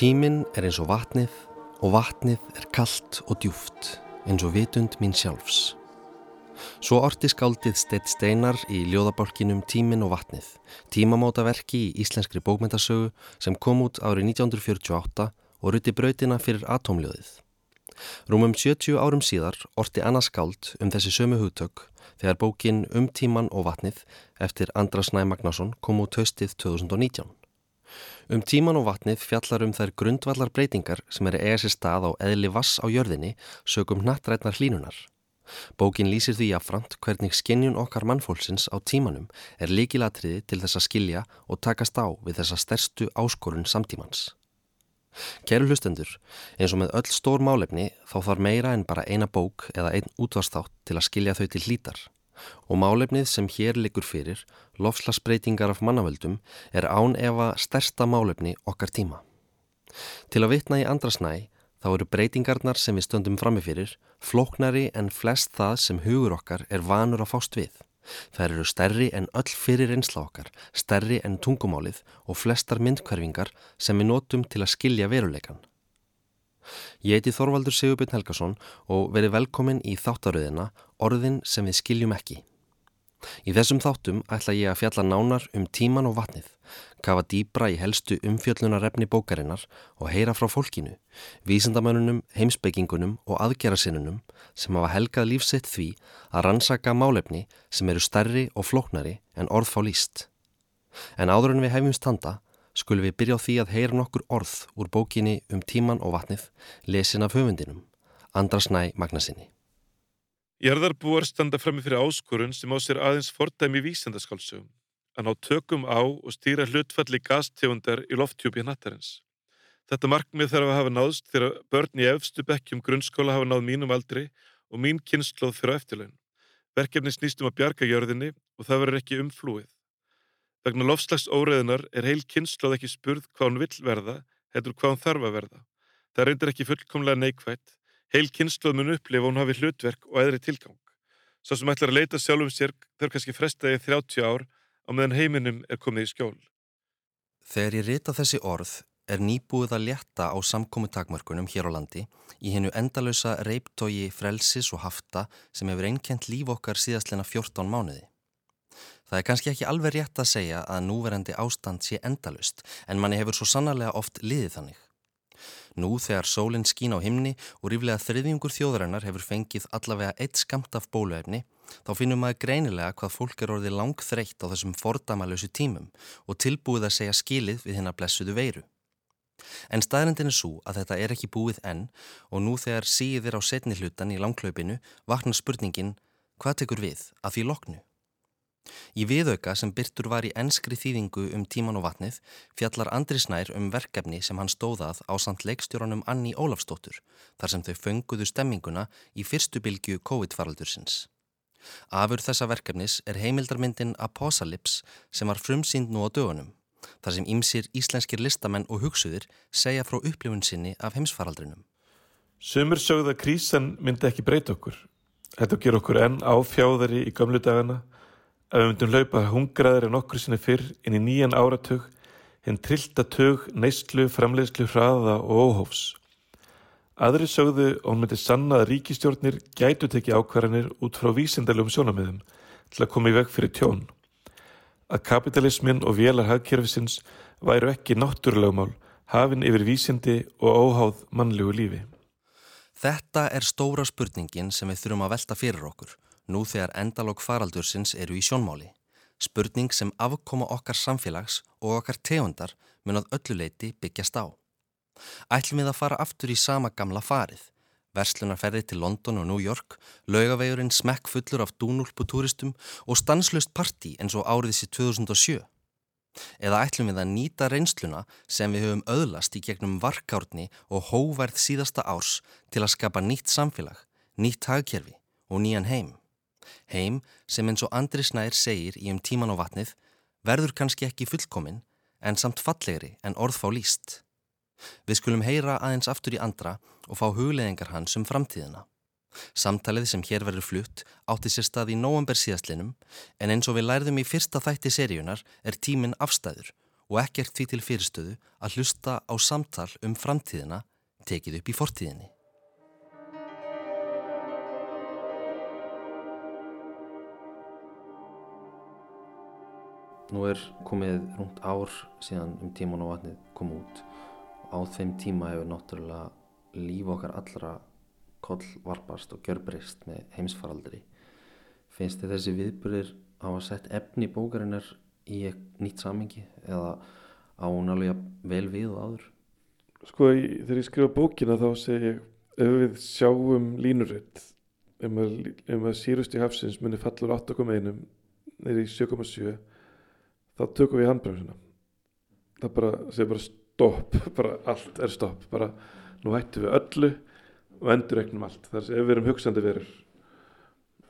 Tíminn er eins og vatnið og vatnið er kallt og djúft eins og vitund mín sjálfs. Svo orti skáldið Steitt Steinar í ljóðabalkinum Tíminn og vatnið, tímamótaverki í íslenskri bókmyndasögu sem kom út árið 1948 og ruti brautina fyrir atomljóðið. Rúmum 70 árum síðar orti annað skáld um þessi sömu hugtök þegar bókin Um tíman og vatnið eftir Andras Næ Magnason kom út höstið 2019. Um tíman og vatnið fjallar um þær grundvallar breytingar sem er eiga sér stað á eðli vass á jörðinni sögum nattrætnar hlínunar. Bókin lýsir því afframt hvernig skinnjun okkar mannfólksins á tímanum er líkilatriði til þess að skilja og takast á við þessa stærstu áskorun samtímans. Kæru hlustendur, eins og með öll stór málefni þá þarf meira en bara eina bók eða einn útvarstátt til að skilja þau til hlítar og málefnið sem hér likur fyrir, lofslagsbreytingar af mannavöldum, er án efa stærsta málefni okkar tíma. Til að vitna í andrasnæ þá eru breytingarnar sem við stöndum framifyrir flóknari en flest það sem hugur okkar er vanur að fást við. Þær eru stærri en öll fyrir einsla okkar, stærri en tungumálið og flestar myndkverfingar sem við notum til að skilja veruleikan. Ég heiti Þorvaldur Sigurbjörn Helgason og verið velkomin í þáttaröðina Orðin sem við skiljum ekki. Í þessum þáttum ætla ég að fjalla nánar um tíman og vatnið, kafa dýbra í helstu umfjöllunarefni bókarinnar og heyra frá fólkinu, vísendamönunum, heimsbyggingunum og aðgerasinnunum sem hafa helgað lífsitt því að rannsaka málefni sem eru stærri og flóknari en orð fá líst. En áður en við hefum standa, skulum við byrja á því að heyra nokkur orð úr bókinni um tíman og vatnið, lesin af höfundinum, Andrasnæ Magnasinni. Jörðarbúar standa frammi fyrir áskorun sem á sér aðeins fordæmi vísendaskálsögum, að ná tökum á og stýra hlutfalli gastegundar í lofthjúpi nattarins. Þetta markmið þarf að hafa náðst þegar börn í efstu bekkjum grunnskóla hafa náð mínum aldri og mín kynnslóð fyrir eftirlaun. Verkefni snýstum að bjarga jörðinni og það verður ekki umflúið. Vegna lofslags óreðunar er heil kynnslóð ekki spurð hvað hún vill verða, heitur hvað hún þarf að verða. Það reyndir ekki fullkomlega neikvægt Heil kynnslóð mun upplifa hún hafi hlutverk og eðri tilgang. Svo sem ætlar að leita sjálfum sér þarf kannski frestaði 30 ár á meðan heiminum er komið í skjól. Þegar ég rita þessi orð er nýbúið að létta á samkomi takmörkunum hér á landi í hennu endalösa reiptógi frelsis og hafta sem hefur einkent líf okkar síðastleina 14 mánuði. Það er kannski ekki alveg rétt að segja að núverandi ástand sé endalust en manni hefur svo sannarlega oft liðið þannig. Nú þegar sólinn skín á himni og ríflega þriðjungur þjóðarinnar hefur fengið allavega eitt skamt af bóluefni, þá finnum maður greinilega hvað fólk er orðið langþreytt á þessum fordamalösu tímum og tilbúið að segja skilið við hennar blessuðu veiru. En staðrindin er svo að þetta er ekki búið enn og nú þegar síðir á setni hlutan í langklaupinu vaknar spurningin hvað tekur við að því loknu? Í viðauka sem byrtur var í enskri þýðingu um tíman og vatnið fjallar Andri Snær um verkefni sem hann stóðað á samt leikstjóranum Anni Ólafstóttur þar sem þau fönguðu stemminguna í fyrstu bylgu COVID-faraldursins. Afur þessa verkefnis er heimildarmyndin Apocalypse sem var frumsýnd nú á dögunum þar sem ýmsir íslenskir listamenn og hugsuðir segja frá upplifun sinni af heimsfaraldrinum. Sumur sögða krísan myndi ekki breyta okkur. Þetta ger okkur enn áfjáðari í gamlu dagana að við myndum laupa hungraðir en okkur sinni fyrr inn í nýjan áratug, hinn trillta tug, neistlu, framleiðslu, hraða og óhófs. Aðri sögðu og myndi sanna að ríkistjórnir gætu tekið ákvarðanir út frá vísindalum sjónamiðum til að koma í veg fyrir tjón. Að kapitalismin og vélar hagkerfisins væru ekki náttúrlögmál, hafinn yfir vísindi og óháð mannlegu lífi. Þetta er stóra spurningin sem við þurfum að velta fyrir okkur nú þegar endalók faraldursins eru í sjónmáli. Spurning sem afkoma okkar samfélags og okkar tegundar mun að ölluleiti byggjast á. Ætlum við að fara aftur í sama gamla farið. Verslunarferði til London og New York, laugavegurinn smekk fullur af dúnúlputúristum og stanslust parti eins og áriðs í 2007. Eða ætlum við að nýta reynsluna sem við höfum öðlast í gegnum varkárni og hóverð síðasta árs til að skapa nýtt samfélag, nýtt hagkerfi og nýjan heim. Heim sem eins og Andri Snær segir í um tíman og vatnið verður kannski ekki fullkominn en samt fallegri en orðfá líst. Við skulum heyra aðeins aftur í andra og fá hugleðingar hans um framtíðina. Samtalið sem hér verður flutt átti sér stað í nóvember síðastlinum en eins og við lærðum í fyrsta þætti seríunar er tíminn afstæður og ekkert því til fyrirstöðu að hlusta á samtal um framtíðina tekið upp í fortíðinni. Nú er komið rúnt ár síðan um tíman og vatnið kom út á þeim tíma hefur náttúrulega líf okkar allra koll varpast og gjörbreyst með heimsfaraldri. Finnst þið þessi viðbyrðir á að setja efni bókarinnar í nýtt samengi eða á hún alveg vel við og áður? Sko þegar ég skrifa bókina þá segir ég ef við sjáum línuritt að, um að sírusti hafsins munir fallur 8,1 neyri í 7,7 þá tökum við handbremsuna. Það bara, segir bara stopp bara allt er stopp. Bara nú hættum við öllu og endur eknum allt. Þar sem ef við erum hugsandi verur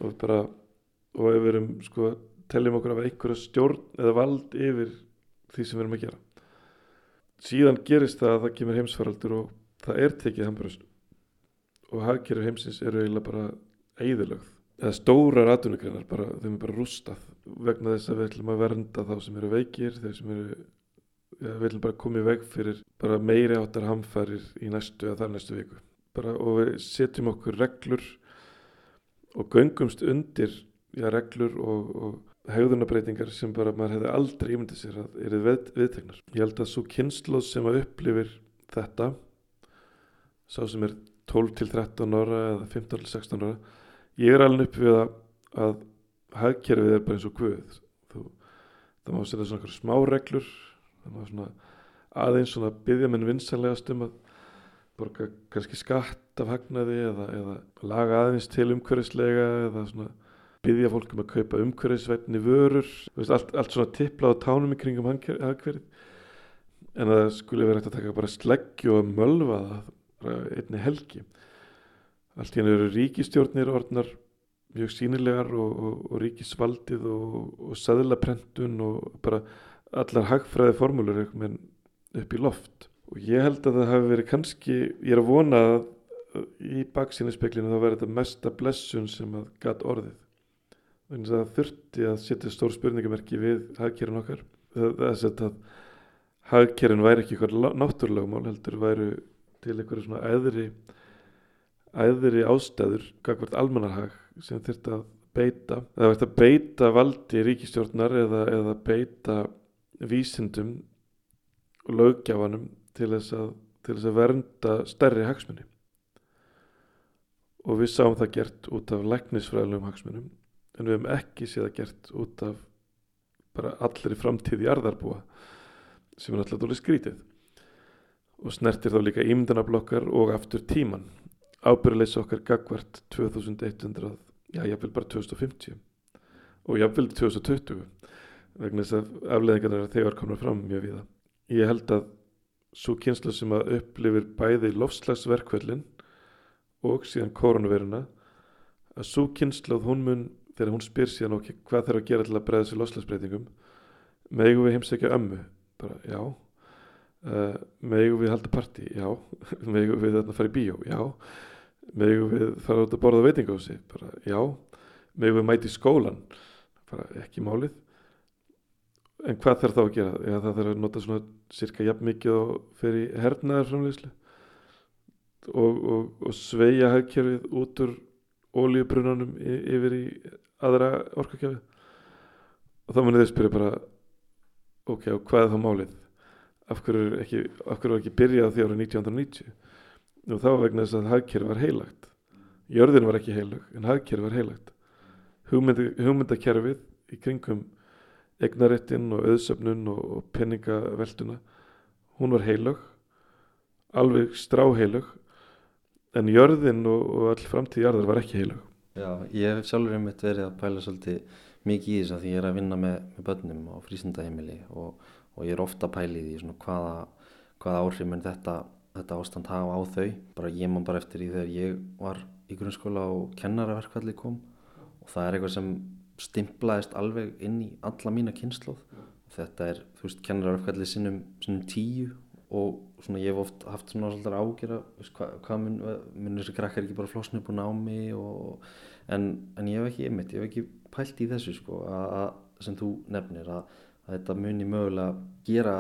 og bara og ef við erum sko teljum okkur af einhverja stjórn eða vald yfir því sem við erum að gera. Síðan gerist það að það kemur heimsfaraldur og það er tekið handbremsun og hagkerfi heimsins eru eiginlega bara eigðilögð eða stórar atvinnugreinar bara, þeim er bara rústað vegna þess að við ætlum að vernda þá sem eru veikir þeir sem eru, ja, við ætlum bara að koma í veg fyrir bara meiri áttar hamfærir í næstu eða þar næstu viku. Bara, og við setjum okkur reglur og göngumst undir ja, reglur og, og hegðunabreitingar sem bara maður hefði aldrei ímyndið sér að eru við, viðtegnar ég held að svo kynsloð sem að upplifir þetta sá sem er 12 til 13 ára eða 15 til 16 ára ég er alveg upp við að, að hagkerfið er bara eins og guð. Þú, það má setja svona smá reglur það má svona aðeins svona byggja minn vinsanlegast um að borga kannski skatt af hagnaði eða, eða laga aðeins til umhverfislega eða svona byggja fólk um að kaupa umhverfisveitni vörur. Veist, allt, allt svona tiplað á tánum í kringum hagkerfið. En það skulle verið að taka bara sleggju og mölva það einni helgi allt henni eru ríkistjórnir orðnar mjög sínilegar og, og, og ríkisvaldið og, og saðlaprentun og bara allar hagfræði formúlur upp í loft. Og ég held að það hafi verið kannski, ég er að vona að í baksíninspeklinu þá verður þetta mesta blessun sem að gatt orðið. Þannig að það þurfti að setja stór spurningamerki við hagkerun okkar. Þess að hagkerun væri ekki eitthvað náttúrlagmál heldur væru til eitthvað svona eðri æðri ástæður gagvart almannarhag sem þurft að beita eða verðt að beita valdi ríkistjórnar eða, eða beita vísindum og löggjafanum til þess að, til þess að vernda stærri hagsmunni og við sáum það gert út af læknisfræðilegum hagsmunum en við hefum ekki séð það gert út af bara allir í framtíð í arðarbúa sem er alltaf dólið skrítið. Og snertir þá líka ímyndanablokkar og aftur tíman ábyrðulegs okkar gagvart 2100, já jáfnvel bara 2050 og jáfnvel 2020 vegna þess að afleðingarna er þegar komur fram mjög við það. Ég held að svo kynsla sem að upplifir bæði lofslagsverkvöldin og síðan koronaviruna að svo kynsla hún mun þegar hún spyr síðan okkur hvað þarf að gera til að breyða sér lofslagsbreytingum megum við heimsækja ömmu? Bara já. Uh, megum við halda parti já. Megum við þarna fara í bíó? Já megum við fara út að borða veitingósi bara já, megum við mæti skólan bara ekki málið. En hvað þarf þá að gera? Eða það þarf að nota svona cirka jafn mikið og fyrir hernaðar framleyslu og, og, og sveia hagkerfið út úr ólíubrunanum yfir í aðra orkakjafi og þá munir þeir spyrja bara ok, og hvað er þá málið? Af hverju ekki, af hverju ekki byrjað því árið 1990 og þá vegna þess að hagkerfi var heilagt. Jörðin var ekki heilag en hagkerfi var heilagt. Hugmyndi, hugmyndakerfið í kringum egnaréttin og auðsöfnun og, og penningaveltuna hún var heilag alveg stráheilag en jörðin og, og all framtíð jarðar var ekki heilag Já, ég hef sjálfur einmitt verið að pæla svolítið mikið í þess að því ég er að vinna með, með börnum á frísundaheimili og, og ég er ofta pæla í svona hvaða, hvaða áhrif menn þetta þetta ástand hafa á þau. Bara ég man bara eftir því þegar ég var í grunnskóla og kennaraverkvalli kom og það er eitthvað sem stimplaðist alveg inn í alla mína kynnslóð þetta er, þú veist, kennaraverkvalli sinnum, sinnum tíu og svona ég hef oft haft svona svolítið ágjör hvað hva mun, mun þessi krakkar ekki bara flosna upp og ná mig og, en, en ég hef ekki ymmit, ég hef ekki pælt í þessu sko, að, sem þú nefnir að, að þetta muni mögulega gera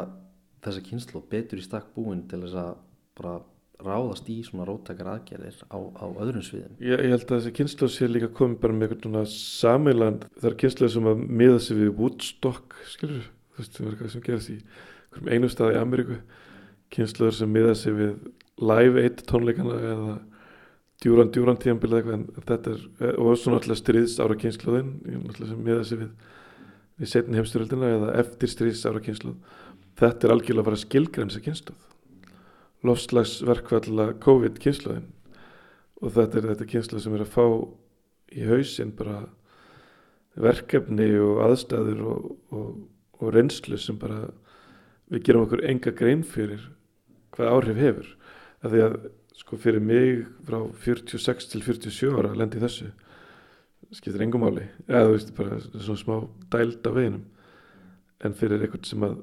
þessa kynslu betur í stakk búin til þess að bara ráðast í svona róttakar aðgerðir á, á öðrum sviðum. Ég, ég held að þessi kynslu sé líka komið bara með eitthvað sameiland, það er kynslu sem að miða sig við Woodstock, skilur þú veist, það er eitthvað sem gerðs í einum stað í Ameríku, kynsluður sem miða sig við live 1 tónleikana eða djúran djúran tíanbíla eitthvað en þetta er, og svona alltaf stríðs ára kynsluðin, sem miða sig við við setjum heimstyrjöldina eða eftir stríðs ára kynsluð þetta er algjörlega að fara skilgrensa kynsluð lofslagsverkvalla COVID kynsluðin og þetta er þetta kynsluð sem er að fá í hausin bara verkefni og aðstæður og, og, og reynslu sem bara við gerum okkur enga grein fyrir hvað áhrif hefur. Af því að sko fyrir mig frá 46 til 47 ára lendi þessu skiptir engum máli. Eða þú veist bara svona smá dæld af veginum. En fyrir einhvern sem að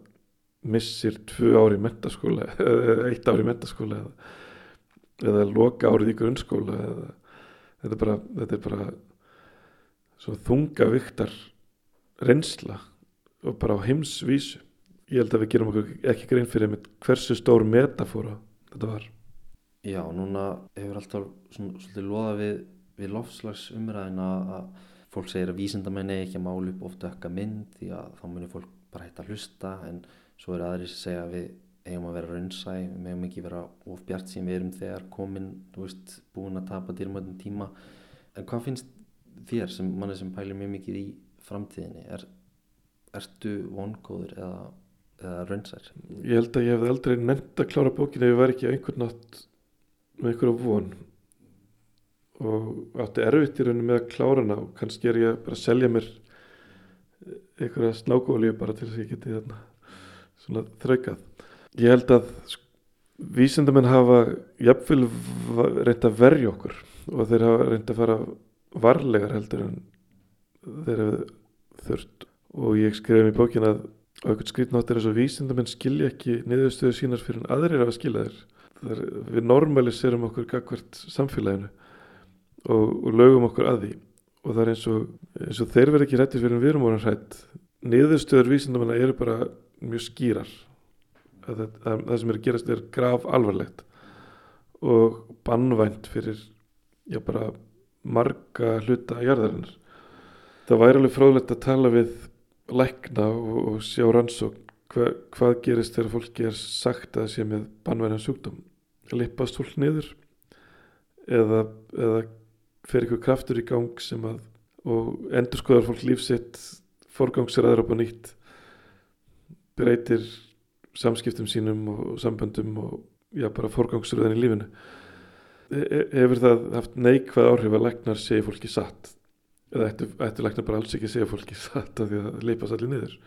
missir tvö ári í mentaskóla eða eitt ári í mentaskóla eða, eða loka árið í grunnskóla eða, þetta er bara þetta er bara þunga viktar reynsla og bara á heimsvísu. Ég held að við gerum okkur ekki grein fyrir hversu stór metafóra þetta var. Já, núna hefur alltaf svona svolítið loða við við lofslags umræðin að fólk segir að vísindamenni ekki að málu upp ofta ökka mynd því að þá munir fólk bara hægt að hlusta en svo eru aðri sem segja að við eigum að vera raunsæ, við meðum ekki vera ofbjart sem við erum þegar komin veist, búin að tapa dýrmöndum tíma. En hvað finnst þér sem manni sem pælir mjög mikið í framtíðinni? Er, ertu vongóður eða, eða raunsær? Ég held að ég hef aldrei nefnt að klára bókin ef ég var ekki einhvern nátt með einhverja von. Og átti erfitt í rauninu með að klára hana og kannski er ég bara að selja mér einhverja snákóli bara til þess að ég geti þarna svona þraukað. Ég held að vísendamenn hafa jafnvel reynd að verja okkur og þeir hafa reynd að fara varlegar heldur en þeir hafa þurft og ég skrifum í bókin að á einhvern skrifnátt er þess að vísendamenn skilja ekki niðurstöðu sínar fyrir en aðrir hafa skilja þeir. Við normaliserum okkur gagvart samfélaginu og, og lögum okkur að því og það er eins og, eins og þeir verð ekki hrættis fyrir við erum orðan hrætt niðurstöður vísindamanna eru bara mjög skýrar. Að það, að það sem er að gerast er graf alvarlegt og bannvænt fyrir já bara marga hluta að jarðarinnar. Það væri alveg fráðlegt að tala við lækna og, og sjá rannsók hva, hvað gerist þegar fólki er sagt að það sé með bannvæna sjúkdóm? Lippast fólk niður eða, eða fer ykkur kraftur í gang sem að og endur skoðar fólk lífsitt forgangsraður upp á nýtt breytir samskiptum sínum og samböndum og já bara forgangsröðin í lífinu. E, e hefur það haft neikvæð áhrif að læknar segja fólki satt? Eða ættu, ættu læknar bara alls ekki segja fólki satt af því að það leipast allir niður?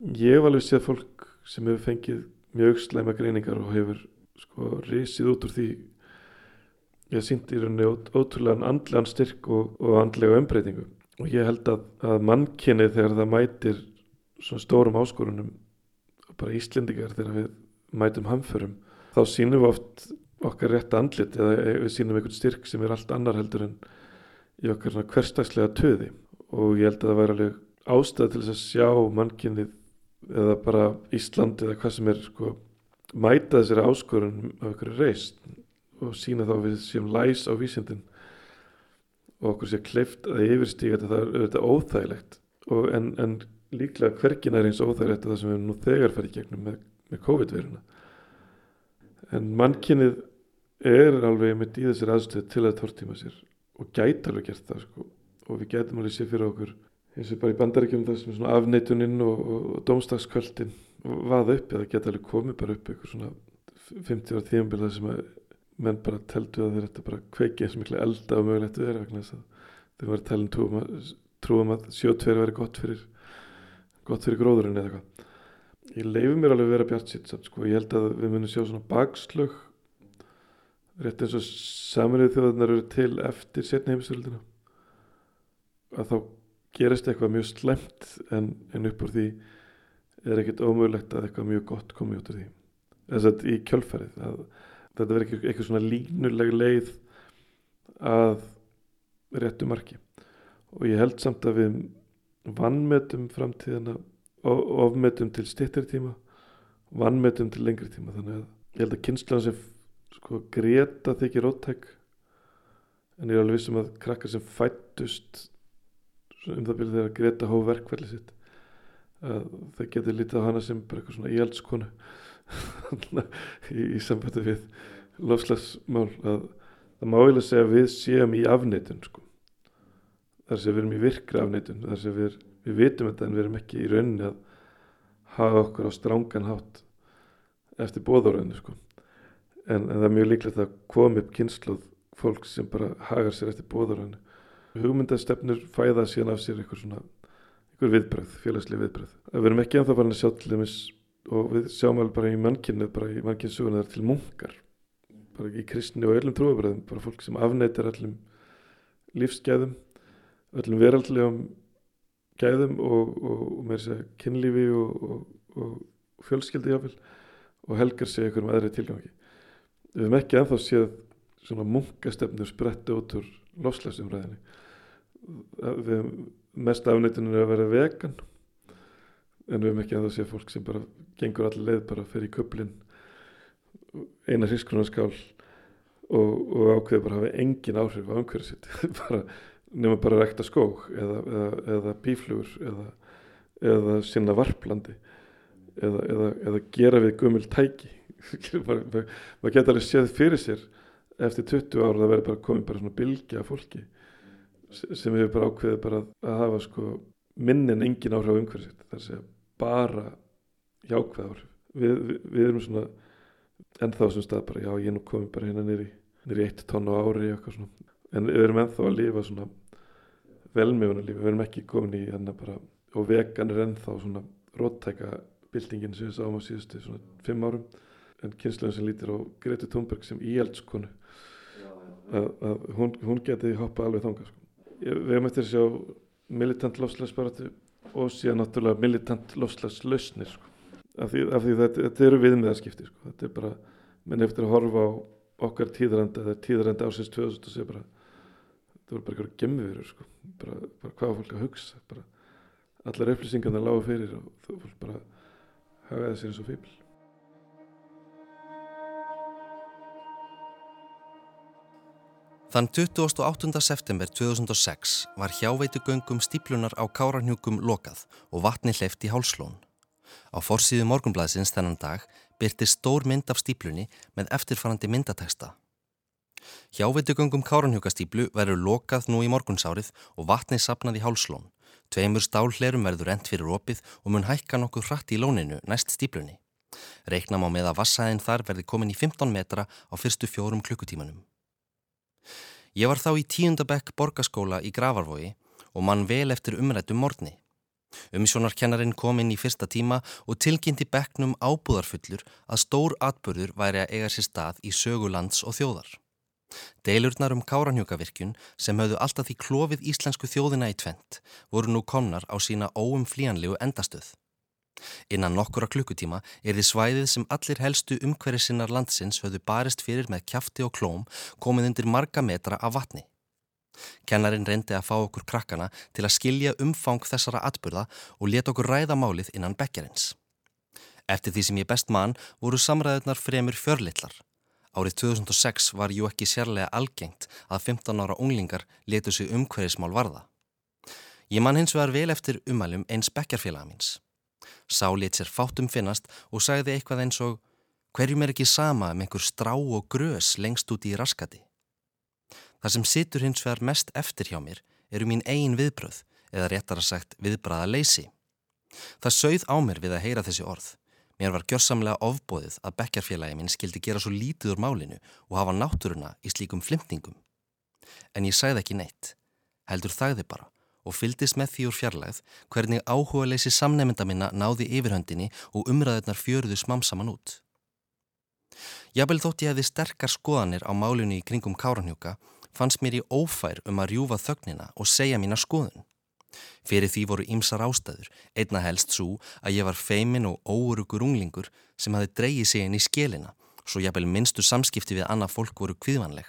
Ég hef alveg séð fólk sem hefur fengið mjög slæma greiningar og hefur sko risið út úr því. Ég síndi í rauninni ótrúlega andlegan styrk og, og andlega umbreytingu. Og ég held að, að mannkinni þegar það mætir svona stórum áskorunum bara Íslendingar þegar við mætum hamförum þá sínum við oft okkar rétt andlit eða við sínum einhvern styrk sem er allt annar heldur en í okkar hverstagslega töði. Og ég held að það væri alveg ástæð til þess að sjá mannkinni eða bara Íslandi eða hvað sem er sko, mæta þessari áskorun af einhverju reist og sína þá við séum læs á vísindin og okkur sé kleift að yfirstíka þetta. Það er auðvitað óþægilegt. En, en líklega hvergin er eins óþægilegt að það sem við nú þegar farið gegnum með, með COVID-veruna en mannkynnið er alveg mitt í þessir aðstöð til að tortíma sér og gæti alveg gert það sko. Og við gætum alveg sér fyrir okkur eins og bara í bandaríkjum það sem svona afneituninn og, og, og domstagskvöldin vaða upp eða geta alveg komið bara upp eitthvað svona 50 ára tíumbilað sem að menn bara teltu að þeir ætti bara kveiki eins og miklu elda og mögulegt við erum vegna þess að þeir var trúum að, trúum að sjótverð veri gott fyrir gott fyrir gróðurinn eða eitthvað. Ég leifi mér alveg að vera bjart sitt sko. ég held að við munum sjá svona bakslög rétt eins og samanrið þjóðarnar eru til eftir setni heimistöldina að þá gerist eitthvað mjög slemt en, en upp úr því er ekkit ómögulegt að eitthvað mjög gott komi út úr því. Þess að í kjölfarið að þetta verður ekki eitthvað svona línuleg leið að réttu marki. Og ég held samt að við vannmetum framtíðina ofmetum til stittir tíma vannmetum til lengri tíma þannig að ég held að kynslan sem sko greta þykir ótæk en ég er alveg vissum að krakkar sem fættust um það byrju þegar greta hóf verkvelli sitt að það getur lítið á hana sem bara eitthvað svona íhaldskonu í, í sambandi við lofslagsmál að það má eiginlega segja að við séum í afneitun sko. Þar sem við erum í virkra afneitun þar sem við, við vitum þetta en við erum ekki í rauninni að hafa okkur á strángan hátt eftir bóðorðinu sko. en, en það er mjög líklegt að koma upp kynsluð fólk sem bara hagar sér eftir bóðorðinu hugmyndastefnur fæða síðan af sér eitthvað svona eitthvað viðbröð, félagslega viðbröð við erum ekki anþá farin að sjá til dæmis og við sjáum alveg bara í mannkynnu bara í mannkynnsuguna þar til munkar. Bara í kristni og öllum trúabröðum bara fólk sem afneitar öllum lífsgæðum öllum veraldlegum gæðum og, og, og með þess að kynlífi og, og fjölskyldi jáfnvel og helgar sig einhverjum aðri tilgangi. Við hefum ekki enþá séð svona munkastefnur spretta út úr lofslagsumræðinni við mest afnættinu að vera vegan en við hefum ekki enþá séð fólk sem bara gengur allir leið bara í köplinn eina hriskunarskál og ákveði bara að hafa engin áhrif á umhverfið sitt. Bara, nema bara rekta skóg eða, eða, eða bíflugur eða, eða sinna varplandi eða, gera við gömul tæki. Maður mað geta alveg séð fyrir sér eftir 20 ára það verður bara komið bara svona bilgi af fólki sem hefur bara ákveðið bara að hafa sko minnin engin áhrif á umhverfið það er að segja bara jákvæð áhrif. Við, við, við erum svona ennþá sem stað bara já ég nú komið bara hérna nýri nýri eitt tónn á ári en við erum ennþá að lifa svona velmjöfuna lífi, við erum ekki komin í hérna bara og vegan er ennþá svona róttæka byltingin sem við sáum á síðustu svona fimm árum en kynsluðin sem lítir á Greti Thunberg sem íhjaldskonu hún, hún geti hoppa alveg þanga sko. við hefum eftir að sjá militant lofslagsbaratu og síðan náttúrulega militant lofslagslausnir sko. af því, af því þetta, þetta eru viðmiðarskipti sko. þetta er bara, menn eftir að horfa á okkar tíðaranda, það er tíðaranda ásins 2000 og segja bara þetta voru bara eitthvað gemmiverur sko. bara, bara hvað fólk að hugsa bara allar upplýsingarna lágu fyrir og þú fólk bara hagaði sér eins og fíbl. Þann 28. september 2006 var hjáveitugöngum stíplunar á Káranhjúkum lokað og vatni hleyft í hálslón. Á forsýðu morgunblæðsins þennan dag byrti stór mynd af stíplunni með eftirfarandi myndateksta. Hjáveitugöngum Káranhjúkastíplu verður lokað nú í morgunsárið og vatni sapnað í hálslón. Tveimur stálhlerum verður rent fyrir opið og mun hækka nokkuð hratt í lóninu næst stíplunni. Reiknam á með að vassæðin þar verði komin í 15 metra á fyrstu fjórum klukkutímanum. Ég var þá í tíundabekk borgaskóla í Gravarvogi og mann vel eftir umrættum morgni. Umsjónarkennarin kom inn í fyrsta tíma og tilkynnti bekknum ábúðarfullur að stór atbörður væri að eiga sér stað í sögulands og þjóðar. Deilurnar um káranhjókavirkjun sem höfðu alltaf því klófið íslensku þjóðina í tvent voru nú komnar á sína óumflíjanlegu endastöð. Innan nokkura klukkutíma er því svæðið sem allir helstu umhverjir sinnar landsins höfðu barist fyrir með kjafti og klóm komið undir marga metra af vatni. Kennarin reyndi að fá okkur krakkana til að skilja umfang þessara atbyrða og leta okkur ræða málið innan bekjarins. Eftir því sem ég best mann voru samræðunar fremur fjörlittlar. Árið 2006 var jú ekki sérlega algengt að 15 ára unglingar letu sig umhverjismál varða. Ég mann hins vegar vel eftir umælum eins bekjarfélaga míns. Sá lit sér fátum finnast og sagði eitthvað eins og hverjum er ekki sama um einhver strá og grös lengst út í raskati. Það sem situr hins vegar mest eftir hjá mér eru mín eigin viðbröð eða réttar að sagt viðbraða leysi. Það sögð á mér við að heyra þessi orð. Mér var gjörsamlega ofbóðið að bekkarfélagi minn skildi gera svo lítið úr málinu og hafa náttúruna í slíkum flimtingum. En ég sagði ekki neitt. Heldur þagði bara og fyldist með því úr fjarlægð hvernig áhuga leysi samnefnda minna náði yfirhöndinni og umræðunar fjöruðu smamsaman út. Jafnvel þótt ég hefði sterkar skoðanir á málunni í kringum Káranhjúka fannst mér í ófær um að rjúfa þögnina og segja mína skoðun. Fyrir því voru ýmsar ástæður, einna helst svo að ég var feimin og óurugur unglingur sem hafi dreyið sig inn í skélina, svo jafnvel minnstu samskipti við annað fólk voru kviðvanleg.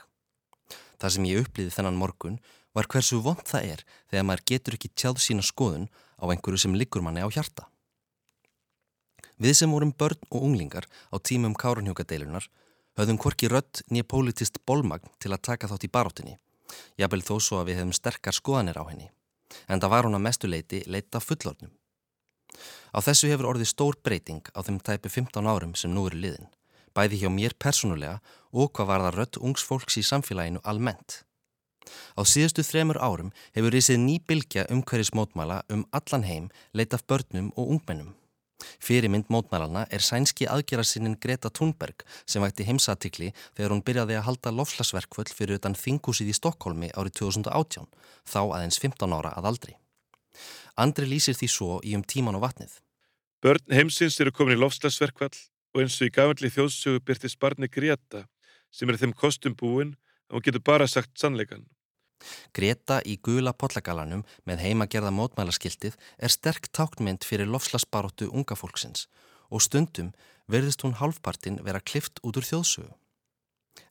Það sem ég upplýði þennan morgun var hversu vond það er þegar maður getur ekki tjáð sína skoðun á einhverju sem liggur manni á hjarta. Við sem vorum börn og unglingar á tímum kárunhjókadeilunar höfðum korki rött nýja politist bólmagn til að taka þátt í baróttinni. Jafnvel þó svo að við hefðum sterkar skoðanir á henni. En það var hún að mestuleiti leita fullornum. Á þessu hefur orðið stór breyting á þeim tæpi 15 árum sem nú eru liðin. Bæði hjá mér persónulega og hvað var það rött ungs fólks í samfélaginu almennt. Á síðustu þremur árum hefur risið ný bylgja umhverjus mótmæla um allan heim leitaf börnum og ungmennum. Fyrirmynd mótmælana er sænski aðgerarsinnin Greta Thunberg sem vætti heimsatikli þegar hún byrjaði að halda lofslagsverkvöld fyrir utan þingúsið í Stokkólmi árið 2018, þá aðeins 15 ára að aldri. Andri lýsir því svo í um tíman og vatnið. Börn heimsins eru komin í lofslagsverkvall og eins og í gafalli þjóðsögu byrtist barni Greta sem er þeim kostum búin og hún getur bara sagt sannleikan. Greta í gula pollagalanum með heimagerða mótmælaskiltið er sterk táknmynd fyrir lofslagsbaróttu unga fólksins og stundum verðist hún halvpartin vera klift út úr þjóðsögu.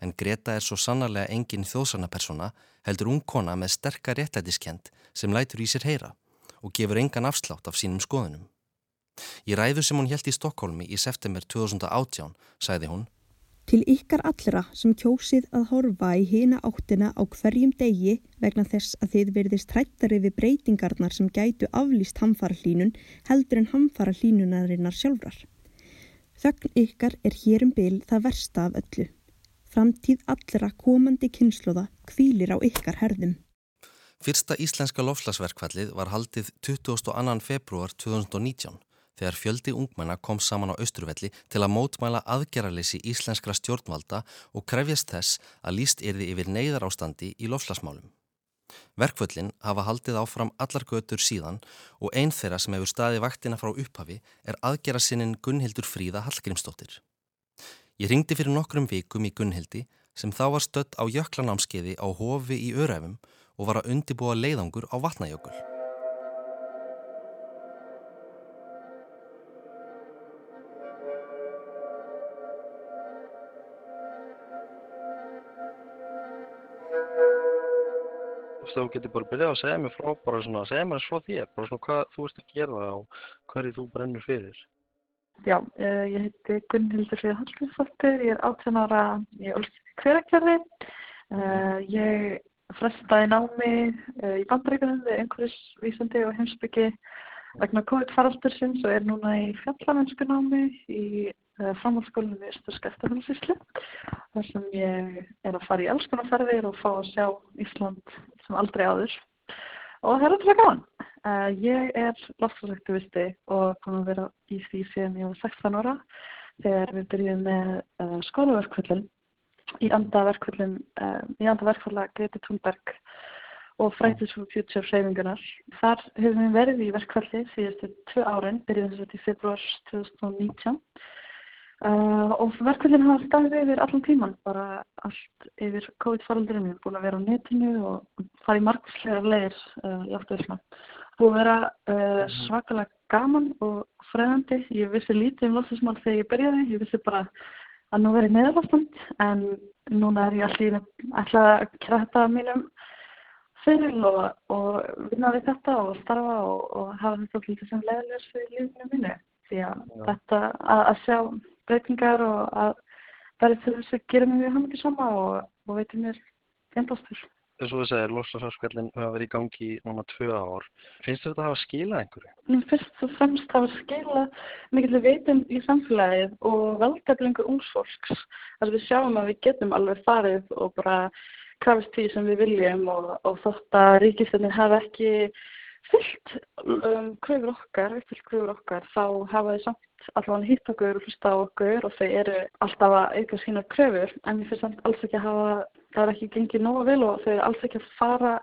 En Greta er svo sannarlega engin þjóðsarnapersona heldur ung kona með sterka réttlætiskend sem lætur í sér heyra og gefur engan afslátt af sínum skoðunum. Í ræðu sem hún held í Stokkólmi í september 2018 sæði hún Til ykkar allra sem kjósið að horfa í hina áttina á hverjum degi vegna þess að þið verðist hrættari við breytingarnar sem gætu aflýst hamfara hlínun heldur en hamfara hlínunarinnar sjálfrar. Þögn ykkar er hér um byl það versta af öllu. Framtíð allra komandi kynnslóða kvílir á ykkar herðum. Fyrsta íslenska lofslagsverkvallið var haldið 22. februar 2019 þegar fjöldi ungmenna kom saman á Östurvelli til að mótmæla aðgerraleysi íslenskra stjórnvalda og krefjast þess að líst erði yfir neyðar ástandi í lofslagsmálum. Verkvöllin hafa haldið áfram allar götur síðan og einn þeirra sem hefur staði vaktina frá upphafi er aðgerrasinnin Gunnhildur Fríða Hallgrímsdóttir. Ég ringdi fyrir nokkrum vikum í Gunnhildi sem þá var stött á jöklanámskeiði á hofi í Öræfum og var að undibúa leiðangur á vatnajökul. Þú getur bara byrjað að segja mér frá bara svona, segja mér svo þér, bara svona hvað þú ert að gera og hverju þú brennur fyrir. Já, uh, ég heiti Gunnhildur Frið Hallgrímsdóttir, ég er 18 ára í Olsvík hverakerfi. Uh, ég frestaði námi uh, í bandaríkunum við einhverjusvísandi og heimsbyggi vegna COVID-faraldursins og er núna í fjallamennsku námi í framhaldsskólinu við Östurskæftarhálsíslu þar sem ég er að fara í alls konar ferðir og fá að sjá Ísland sem aldrei áður og það er alltaf gaman. Uh, ég er lofslagsaktivisti og kom að vera í því sem ég var 16 ára þegar við byrjuðum með uh, skólaverkvöldin í andaverkvöldin í andaverkvölda Greti Thunberg og Fridays for Future hreyfingunar. Þar hefum við verið í verkvöldi síðustu tvö árin, byrjuðum þess að í februar 2019 Uh, og verkvöldin hafa staðið yfir allan tíman, bara allt yfir COVID-faraldurinn. Við erum búin að vera á netinu og fara í margslegar leir uh, í áttuðisma. Búin að vera uh, svakalega gaman og fræðandi. Ég vissi lítið um loftismál þegar ég byrjaði. Ég vissi bara að nú verið neðarlástand en núna er ég alltaf ætlað að þetta mínum fyrir og, og vinna við þetta og starfa og, og hafa þetta alltaf sem leðilegs fyrir lífinu mínu. Því að Já. þetta að, að sjá breytingar og að verði til þess að gera mig hann ekki sama og, og veitir mér endastur. Þess að þú segir, loslasarskvellin hafa verið í gangi í núna tvö ár. Finnst þetta að hafa skilað einhverju? Fyrst og fremst hafa skilað mikilvæg veitum í samfélagið og velgætlingu ungsfólks. Þess að við sjáum að við getum alveg farið og bara krafist því sem við viljum og, og þótt að ríkistöndin hafa ekki fyllt um, kröfur okkar, uppfyllt kröfur okkar, þá hafa þið samt allavega hitt okkur og hlusta á okkur og þau eru alltaf að auka sína kröfur en mér finnst alls ekki að hafa, það er ekki gengið nógu vel og þau eru alls ekki að fara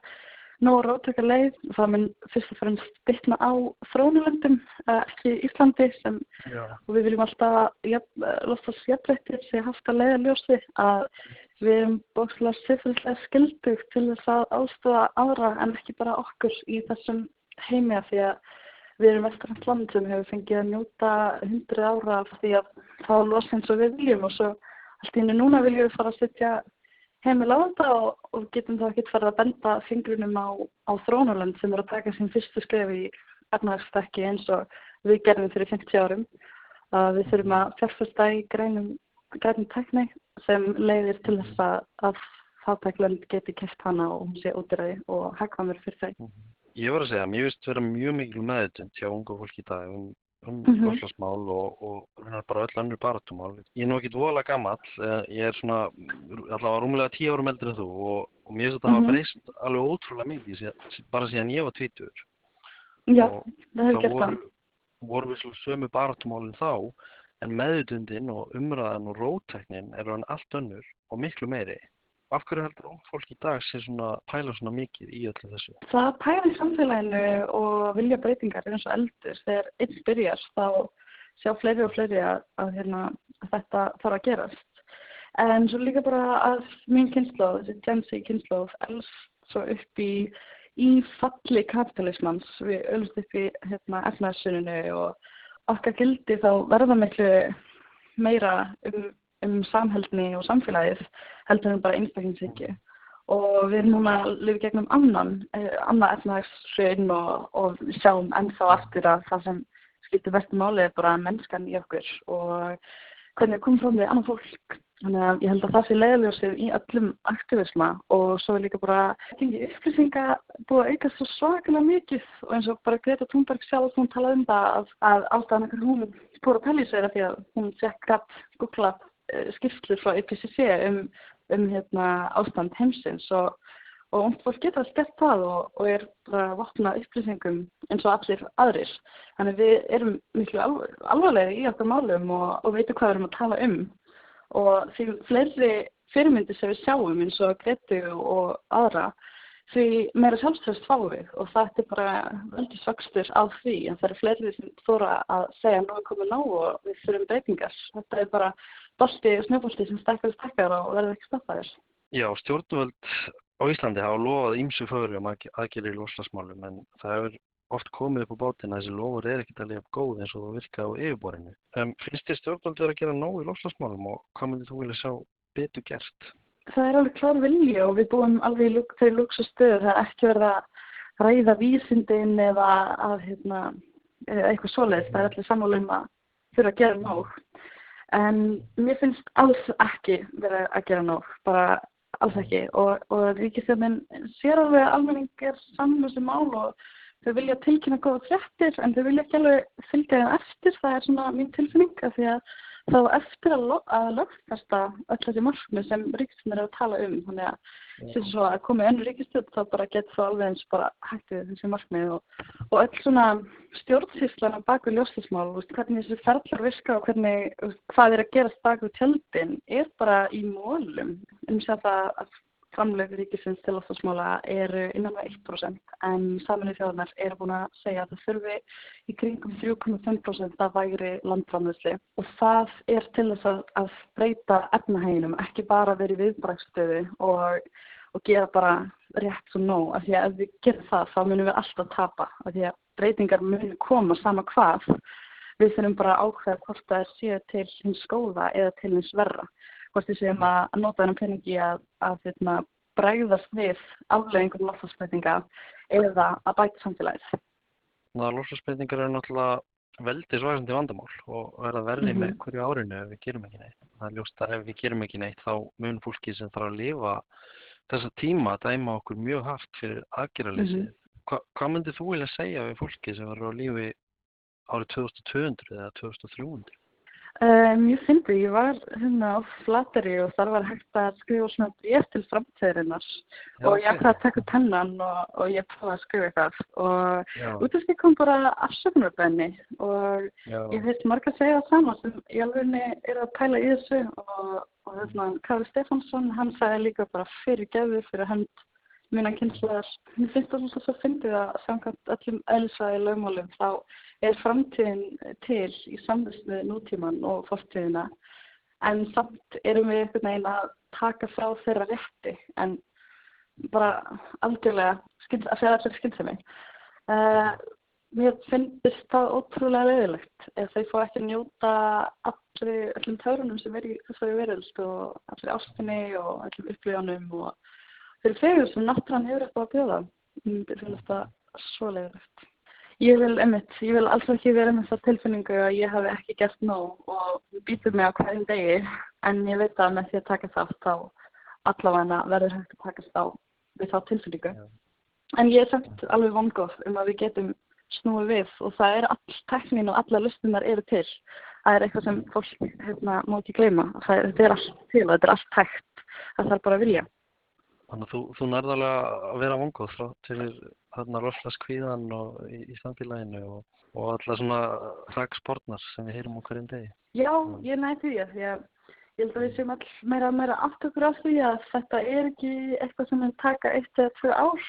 nógu rátöka leið. Og það mun fyrst og fremst bytna á þrónulöndum, ekki Íslandi sem, og við viljum alltaf lostast jafnveitir sem haft að leiða ljósi að við erum bókslega sifriðslega skildugt til þess að ástofa aðra en ekki bara okkur í þessum heimi að því að við erum vestrænt land sem hefur fengið að njóta hundrið ára af því að þá losa eins og við viljum og svo allt í hennu núna viljum við fara að setja heimil á þetta og, og getum þá ekki farið að benda fingrunum á, á þrónuland sem er að taka sín fyrstu skref í efnaðarstakki eins og við gerðum fyrir 50 árum. Að við þurfum að fjárfesta í greinum, greinum tekni sem leiðir til þess að, að fátæklönd geti kæft hana og hún sé útiræði og hagkvæmur fyrir þau. Ég var að segja, mér finnst vera mjög mikil meðutund hjá unga fólki í dag um, um Mhm. loftslagsmál og, og bara öll annur baratumál. Ég er nú ekki dvoðalega gammal, ég er svona allavega rúmlega tíu árum eldri en þú og, og mér finnst þetta hafa Mhm. breyst alveg ótrúlega mikið bara síðan ég var tvítur. Já, Og það hefur það gert það. voru, voru við svona sömu baratumálinn þá en meðutundin og umræðan og rótæknin er hann allt önnur og miklu meiri. Af hverju heldur ung fólk í dag svona pæla svona mikið í öllu þessu? Það pæla í samfélaginu og vilja breytingar eins og eldur. Þegar einn byrjar þá sjá fleiri og fleiri að, að, hérna, að þetta þarf að gerast. En svo líka bara að mín kynnslóð, þessi Z kynnslóð, elst svo upp í, í falli kapitalismans. Við ölst upp í hérna, efnaðssuninu og okkar gildi þá verða miklu meira um, um samhældni og samfélagið heldur en bara einstaklingshyggju og við núna lifa gegnum annan, eh, annað efnahagshrun og, og sjáum ennþá aftur að það sem skiptir verstu máli er bara mennskan í okkur og hvernig við komum fram við annan fólk. Þannig að ég held að það sé leiðaljósið í öllum aktivisma og svo er líka bara gengi upplýsinga búið að auka svo svakalega mikið og eins og bara Greta Thunberg sjálf hún talaði um það að, að ástæðan ekkert hún búið að pæli sér að því að hún sekk gætt googlað uh, skýrslur frá IPCC um, um hérna, ástand heimsins og, og ungt fólk getur alls gert það og, og er bara að vatna upplýsingum eins og allir aðrir. Þannig við erum miklu alv alvarlega í okkar málum og, og veitum hvað við erum að tala um og því fleiri fyrirmyndir sem við sjáum eins og Gretu og aðra því meira sjálfstöðst fáum við og það er bara veldig svöxtur á því en það eru fleiri sem þóra að segja nú er komið ná og við þurfum breytingar. Þetta er bara bolti og snöfbolti sem stekkar og stekkar og verður ekki stoppaður. Já, stjórnvöld á Íslandi hafa lofað ímsu fögrum aðgerið í loslasmálum en það hefur oft komið upp á bátinn að þessi lofur er ekkert alveg góð eins og það virka á yfirborinu. Um, finnst þér stjórnvöld vera að gera nóg í loslasmálum og hvað myndir þú vilja sjá betur gert? Það er alveg klár vilja og við búum alveg í luk, þeirri luxustöðu. Það er ekki verið að ræða vísindin eða að, hérna, eitthvað svoleiðis. Það er allir sammála um að þurfa að gera nóg. En mér finnst alls ekki verið að gera nóg, bara alls ekki. Og, og ríkistjóðin sér alveg að almenning er saman þessu mál og þau vilja tilkynna góða fréttir en þau vilja ekki alveg fylgja þeim eftir. Það er svona mín tilfinning af því að þá eftir að, lo að lögfesta öll þessi markmið sem ríkistjóðin er að tala um. Þannig að svo að komið önnu ríkistjóð þá bara getur það alveg eins bara hættið þessi markmið og, og öll svona stjórnsýslan á baku ljóslismál, hvernig þessi ferðlar virka og hvernig, hvað er að gerast baku tjöldin er bara í mólum. Um það að framlög ríkisins til loftasmála eru innan með 1% en saminnið þjóðanar eru búin að segja að það þurfi í kringum 3,5% af vægri landframlöðsli og það er til þess að, að breyta efnahæginum, ekki bara verið viðbrækstöðu og, og gera bara rétt svo nóg. Af því að ef við gerum það þá munum við alltaf tapa. Af því að breytingar munum koma sama hvað. Við þurfum bara að ákveða hvort það séu til hins skóða eða til hins verra hvort við séum að nota þennan peningi að, að hérna, bregðast við afleggingum loftslagsbreytinga eða að bæta samfélagið. Það loftslagsbreytingar eru náttúrulega veldi svægandi vandamál og verða verði mm -hmm. með Mhm. hverju árinu ef við gerum ekki neitt. Það er ljóst að ef við gerum ekki neitt þá mun fólki sem þarf að lifa þessa tíma dæma okkur mjög hart fyrir aðgerraleysið. Mhm. Hva, hvað myndir þú vilja segja við fólki sem verður á lífi árið 2200 eða 2300? Uh, mjög fyndi, ég var hérna á Flateri og þar var hægt að skrifa svona bréf til framtíðarinnar. Já, og ég ætlaði að taka pennan og, og ég prófaði að skrifa eitthvað. Og út af því kom bara afsökunarbenni og já, ég veist marga að segja það sama sem í alveg er að pæla í þessu. Og, og þarna Kári Stefánsson, hann sagði líka bara fyrir gefur, fyrir hönd mína kynsluðar. Mér finnst það svolítið svo fyndið að samkvæmt öllum eðlisvæði lögmálum þá er framtíðin til í samvist með nútíman og fortíðina en samt erum við einhvern veginn að taka frá þeirra rétti en bara algjörlega skynns, að segja allir skynsemi. Uh, mér finnst það ótrúlega leiðilegt ef þau fá ekki að njóta allri, öllum törunum sem er í þessari veröld og allri ástinni og öllum upplíðanum og þeir fegur sem náttúrann hefur eitthvað að bjóða. Mér finnst það svo leiðilegt. Ég vil, einmitt, ég vil alls ekki vera með það tilfinningu að ég hafi ekki gert nóg og býtur mig á hverjum degi en ég veit að með því að taka þátt þá allavega verður hægt að takast á við þá tilfinningu. Já. En ég er samt alveg vongóð um að við getum snúið við og það er all teknín og alla lustunar eru til. Það er eitthvað sem fólk hérna, má ekki gleyma. Það er, þetta er allt til og þetta er allt hægt. Það þarf bara að vilja. Þannig að þú, þú nærðarlega að vera vongóð til þarna roslaskvíðan og í, í samfélaginu og, og alla svona hraggsportnar sem við heyrum okkur einn degi. Já, ég næði því að því að ég held að við séum all meira og meira aftökur af því að þetta er ekki eitthvað sem mun taka eitt eða tvö ár.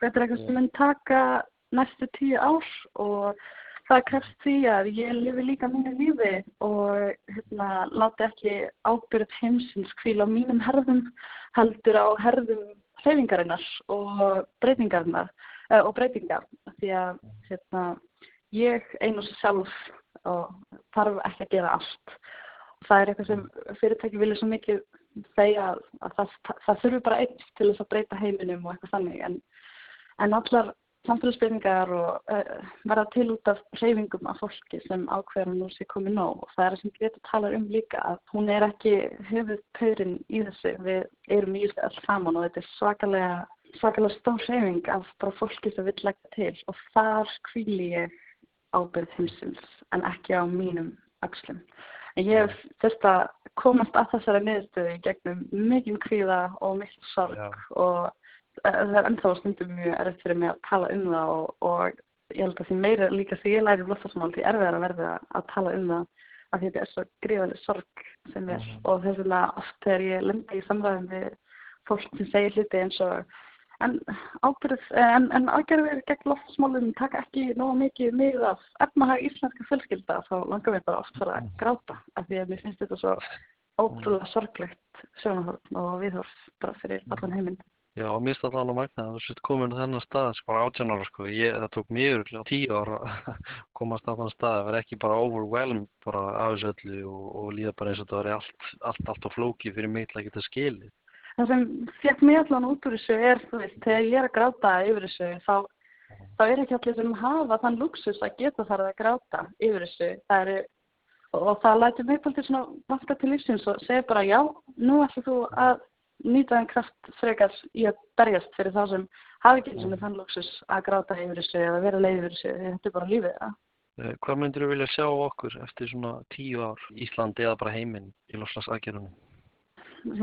Þetta er eitthvað sem mun taka næstu tíu ár og það krefst því að ég lifi líka mínu lífi og hérna, láti ekki ábyrð heimsins kvíla á mínum herðum heldur á herðum hreyfingarinnar og breytingarinnar uh, og breytingar því að hérna, ég einu og sjálf og þarf ekki að gera allt. Það er eitthvað sem fyrirtæki vilja svo mikið segja að, að það, það þurfi bara einn til þess að breyta heiminum og eitthvað þannig en, en allar samfélagsbyrningar og uh, verða til út af hreyfingum af fólki sem ákveður nú sé komið nóg og það er það sem Greta talar um líka að hún er ekki höfuð pörin í þessu, við erum í þessu alls saman og þetta er svakalega svakalega stór hreyfing af bara fólki sem vil leggja til og þar kvíli ég ábyrð heimsins en ekki á mínum axlum. En ég hef að komast að þessari miðstöðu gegnum mikinn kvíða og mikil sorg Já. og það er ennþá stundum mjög erfitt fyrir mig að tala um það og, og ég held að því meira líka því ég læri blóttasmál því erfiðar að verða að tala um það að þetta er svo gríðaleg sorg sem er -hmm. og þess vegna oft þegar ég lemdi í samræðum við fólk sem segir hluti eins og en ábyrð, en, en aðgerðir gegn loftsmálum taka ekki nóga mikið með af efnahag íslenska fjölskylda þá langar við bara oft fyrir að gráta af því að mér finnst þetta svo ótrúlega sorglegt sjónahörn og viðhorf bara fyrir allan heiminn. Já, og mér finnst það alveg magna að þú sett komin á þennan stað, sko, bara átján ára, sko, ég, það tók mjög öruglega tíu ára að komast á þann stað, það verði ekki bara overwhelmed bara af þessu öllu og, og líða bara eins og það verði allt, allt, allt á flóki fyrir mig til að geta skilið. Það sem fekk mér allan út úr þessu er, þú veist, þegar ég er að gráta yfir þessu, þá, þá er ekki allir sem hafa þann luxus að geta farið að gráta yfir þessu, það eru, og það læti mig til svona vanta til lífsins og segja bara, já, nú ætlum þú að nýta þann kraft frekar í að berjast fyrir þá sem hafi ekki eins og með þann lóksus að gráta yfir þessu eða vera leið yfir þessu, þetta er bara lífið það. Eh, hvað myndir þú vilja sjá okkur eftir svona tíu ár Íslandi eða bara heiminn í lofslagsagjörunum?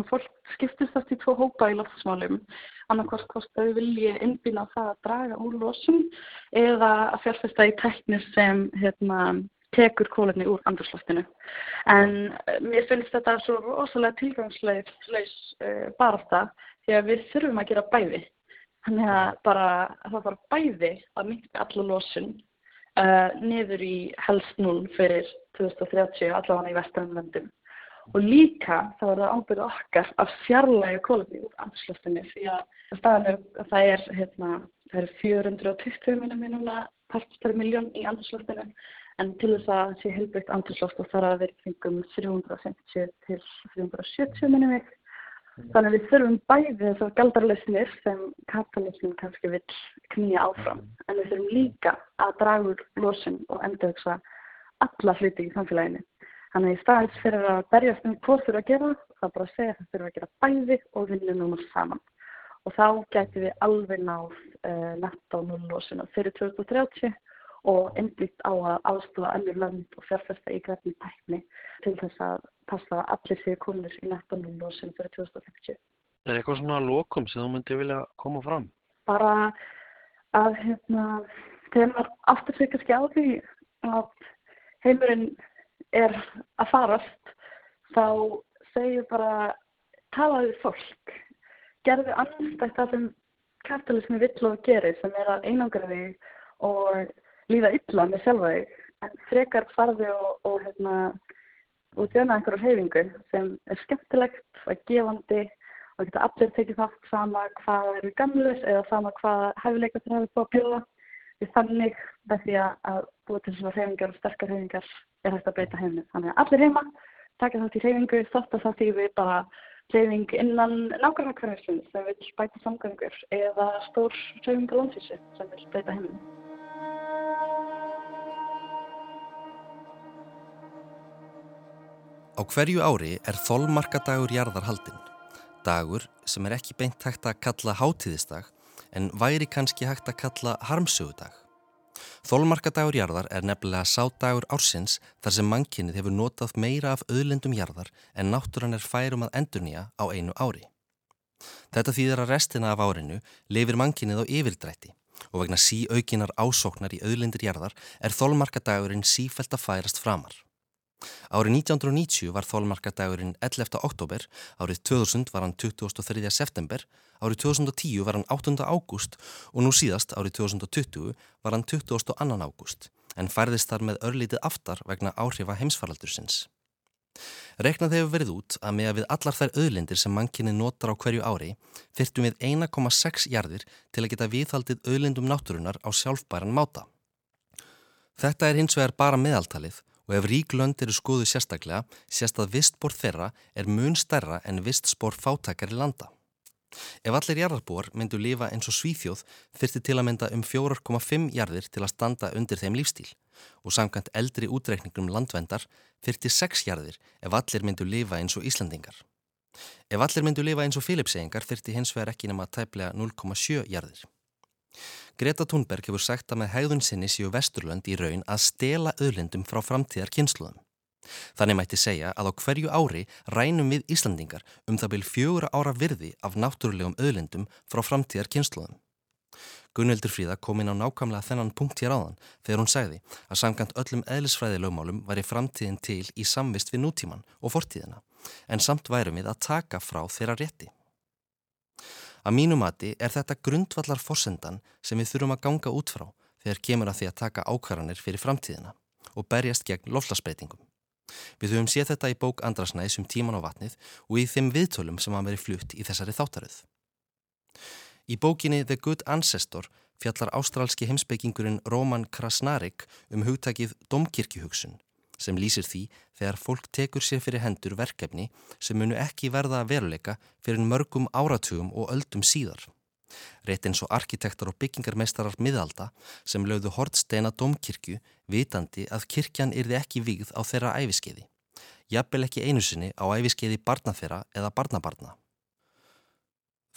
Fólk skiptist þátt í tvo hópa í lofslagsmálum annarkvæmst hvort þau vilji innbýna það að draga úr losum eða að fjárfesta í teknir sem hérna tekur kólefni úr andurslaftinu. En eh, mér finnst þetta svo rosalega tilgangsleis uh, barasta því að við þurfum að gera bæði. Þannig að bara, það var bæði að mynda allar losun uh, niður í helst 0 fyrir 2030 allavega í vestarumvöndum. Og líka þá er það ábyrðu okkar að fjarlæga kólefni úr andurslaftinu því að er, það er, hérna, það er 420 minnum minnuna parts per miljón í andurslaftinu en til þess að sé heilbreytt andurslóft og þarf að vera kringum 350 til 370 minnum við. Þannig að við þurfum bæði þessar galdarleysnir sem kapitalismin kannski vil knýja áfram en við þurfum líka að draga úr losun og endurhugsa alla hluti í samfélaginu. Þannig að í staðins fyrir að berjast um hvað þurfa að gera, það bara segja að það þurfa að gera bæði og vinna núna saman. Og þá getur við alveg náð uh, netta á nullosuna fyrir 2030 og einblíkt á að aðstofa önnur lönd og fjárfesta í grefni tækni til þess að passa að allir séu konur í nettanum og sem fyrir 2050. Er eitthvað svona lokum sem þú myndi vilja koma fram? Bara að hérna, þegar maður aftur sig kannski á því að heimurinn er að farast þá segju bara talaðu fólk gerðu annarstækt það sem kapitalismi vill og gerir sem er að einangra þig og líða illa með sjálfa þig en frekar farði og, og hérna og þjóna einhverju heifingu sem er skemmtilegt og gefandi og geta allir tekið þátt sama hvað eru gamlus eða sama hvað hefileika þeir hafa búið að bjóða. Við þannig með því að búið til svona heifingar og sterkar heifingar er hægt að beita heimni þannig að allir heima taka þátt í heifingu þótt að það þýði bara heifing innan nákvæmlega hverjum sem vil bæta samgöngur eða stór heifingar landsvísi sem vil beita heimni Á hverju ári er þólmarkadagur jarðarhaldin. Dagur sem er ekki beint hægt að kalla hátíðisdag en væri kannski hægt að kalla harmsögudag. Þólmarkadagur jarðar er nefnilega sádagur ársins þar sem mannkinnið hefur notað meira af auðlendum jarðar en náttúran er færum að endurnýja á einu ári. Þetta þýðir að restina af árinu lifir mannkinnið á yfirdrætti og vegna sí aukinar ásóknar í auðlendir jarðar er þólmarkadagurinn sífælt að færast framar. Árið 1990 var þólmarkadagurinn 11. oktober, árið 2000 var hann 23. september, árið 2010 var hann 8. ágúst og nú síðast árið 2020 var hann 22. ágúst en færðist þar með örlítið aftar vegna áhrifa heimsfaraldursins. Reknað hefur verið út að með að við allar þær auðlindir sem mannkinni notar á hverju ári þyrtum við 1,6 jarðir til að geta viðhaldið auðlindum náttúrunar á sjálfbæran máta. Þetta er hins vegar bara meðaltalið og ef ríklönd eru skoðu sérstaklega sérst að vistbór þeirra er mun stærra en vistspór fátakar í landa. Ef allir jarðarbúar myndu lifa eins og svíþjóð þyrti til að mynda um 4,5 jarðir til að standa undir þeim lífstíl og samkvæmt eldri útreikningum landvendar þyrti 6 jarðir ef allir myndu lifa eins og Íslandingar. Ef allir myndu lifa eins og Filipseyingar þyrti hins vegar ekki nema tæplega 0,7 jarðir. Greta Thunberg hefur sagt að með hegðun sinni séu Vesturlönd í raun að stela öðlindum frá framtíðar kynsluðum. Þannig mætti segja að á hverju ári rænum við Íslandingar um það byrj fjögur ára virði af náttúrulegum öðlindum frá framtíðar kynsluðum. Gunnveldur Fríða kom inn á nákvæmlega þennan punkt hér áðan þegar hún segði að samkant öllum eðlisfræði lögmálum væri framtíðin til í samvist við nútíman og fortíðina en samt værum við að taka frá þeirra rétti. Að mínu mati er þetta grundvallar forsendan sem við þurfum að ganga út frá þegar kemur að því að taka ákvarðanir fyrir framtíðina og berjast gegn loflasbreytingum. Við höfum séð þetta í bók Andrasnæs um tíman á vatnið og í þeim viðtölum sem hafa verið flutt í þessari þáttaröð. Í bókinni The Good Ancestor fjallar ástrálski heimsbyggingurinn Roman Krasnarik um hugtakið domkirkjuhugsun sem lýsir því þegar fólk tekur sér fyrir hendur verkefni sem munu ekki verða að veruleika fyrir mörgum áratugum og öldum síðar. Rétt eins og arkitektar og byggingarmeistarar miðalda sem lögðu Hortsteina domkirkju vitandi að kirkjan yrði ekki vigð á þeirra æfiskeiði. Jafnvel ekki einu sinni á æfiskeiði barna þeirra eða barnabarna.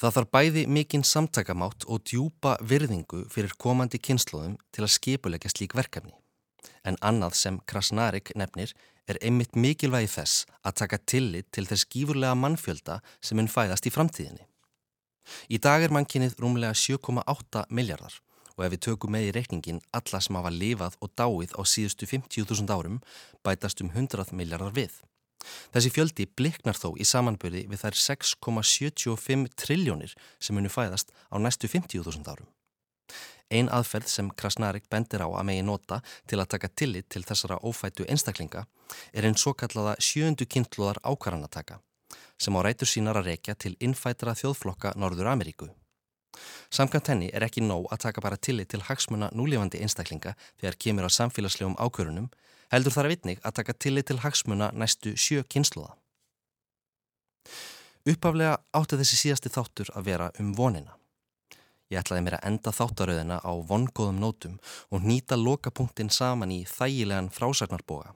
Það þarf bæði mikinn samtakamátt og djúpa virðingu fyrir komandi kynnslóðum til að skipulegja slík verkefni en annað sem Krasnarik nefnir er einmitt mikilvægi þess að taka tillit til þess gífurlega mannfjölda sem mun fæðast í framtíðinni. Í dag er mannkinnið rúmlega 7,8 miljardar og ef við tökum með í reikningin alla sem hafa lifað og dáið á síðustu 50.000 árum bætast um 100 miljardar við. Þessi fjöldi bliknar þó í samanbyrði við þær 6,75 triljónir sem munu fæðast á næstu 50.000 árum. Ein aðferð sem Krasnarik bendir á að megi nota til að taka tillit til þessara ófætu einstaklinga er einn svo kallaða sjöundu kynntlóðar ákvarðanataka sem á rætur sínar að rekja til innfætara þjóðflokka Norður Ameríku. Samkvæmt henni er ekki nóg að taka bara tillit til hagsmuna núlefandi einstaklinga þegar kemur á samfélagslegum ákvörunum heldur þar að vitnig að taka tillit til hagsmuna næstu sjö kynnslóða. Uppaflega átti þessi síðasti þáttur að vera um vonina. Ég ætlaði mér að enda þáttaröðina á vongóðum nótum og nýta lokapunktin saman í þægilegan frásagnarboga.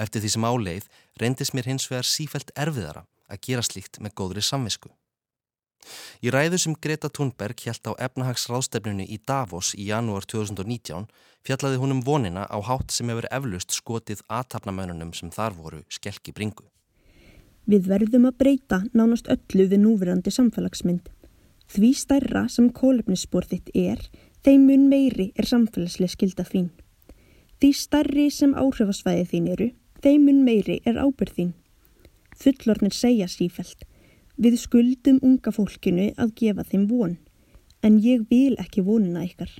Eftir því sem áleið reyndis mér hins vegar sífælt erfiðara að gera slíkt með góðri samvisku. Í ræðu sem Greta Thunberg hjælt á efnahagsráðstefnunu í Davos í janúar 2019 fjallaði hún um vonina á hátt sem hefur eflust skotið aðtapnamönunum sem þar voru skelki bringu. Við verðum að breyta nánast öllu við núverandi samfélagsmynd. Því stærra sem kólefnisspor þitt er, þeim mun meiri er samfélagslega skilda þín. Því stærri sem áhrifasvæði þín eru, þeim mun meiri er ábyrð þín. Fullornir segja sífælt. Við skuldum unga fólkinu að gefa þeim von. En ég vil ekki vonina ykkar.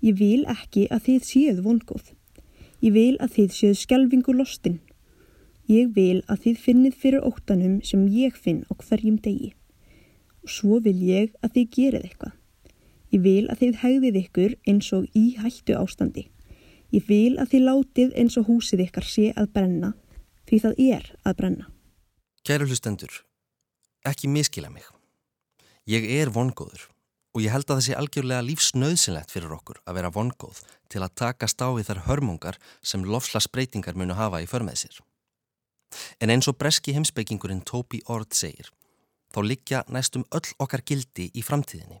Ég vil ekki að þið séuð vongóð. Ég vil að þið séuð skjálfingu lostin. Ég vil að þið finnið fyrir óttanum sem ég finn á hverjum degi og svo vil ég að þið gerið eitthvað. Ég vil að þið hegðið ykkur eins og í hættu ástandi. Ég vil að þið látið eins og húsið ykkar sé að brenna því það er að brenna. Kæru hlustendur, ekki miskila mig. Ég er vongóður og ég held að það sé algjörlega lífsnauðsynlegt fyrir okkur að vera vongóð til að taka stáið þar hörmungar sem lofslagsbreytingar munu hafa í förmið sér. En eins og breski heimsbyggingurinn Toby Ord segir, þá liggja næstum öll okkar gildi í framtíðinni.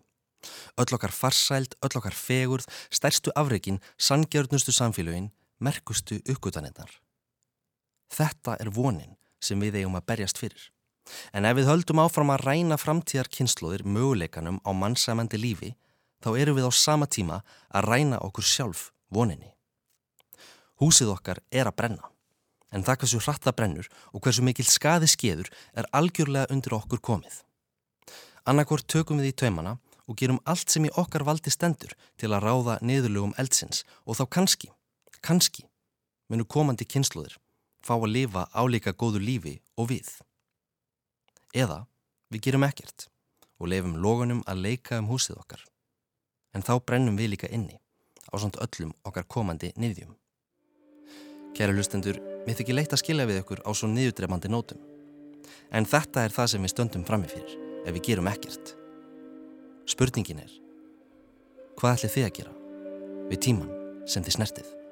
Öll okkar farsæld, öll okkar fegurð, stærstu afreikin, sangjörnustu samfélögin, merkustu uppgötanirnar. Þetta er vonin sem við eigum að berjast fyrir. En ef við höldum áfram að ræna framtíðar kynnslóðir möguleikanum á mannsamandi lífi, þá eru við á sama tíma að ræna okkur sjálf voninni. Húsið okkar er að brenna, en það hversu hratt það brennur og hversu mikil skaði skeður er algjörlega undir okkur komið. Annarkort tökum við í taumana og gerum allt sem í okkar valdi stendur til að ráða niðurlugum eldsins og þá kannski, kannski, munu komandi kynnslóðir fá að lifa álíka góðu lífi og við. Eða við gerum ekkert og lefum logunum að leika um húsið okkar. En þá brennum við líka inni á samt öllum okkar komandi niðjum. Kæra hlustendur, við þykir leitt að skilja við ykkur á svo niðurdrefandi nótum. En þetta er það sem við stöndum framifyrir ef við gerum ekkert. Spurningin er, hvað ætli þið að gera við tíman sem þið snertið?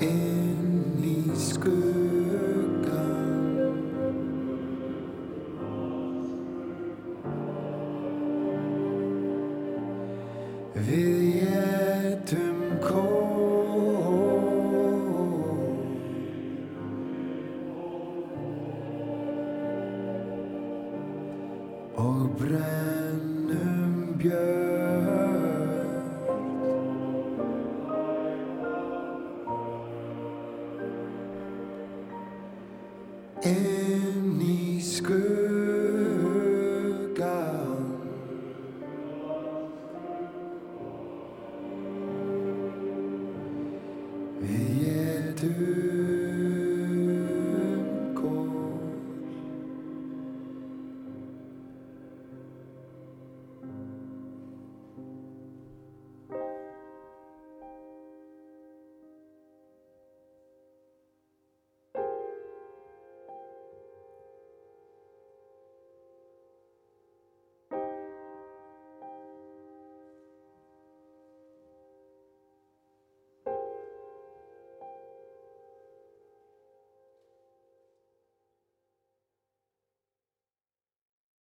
Inn í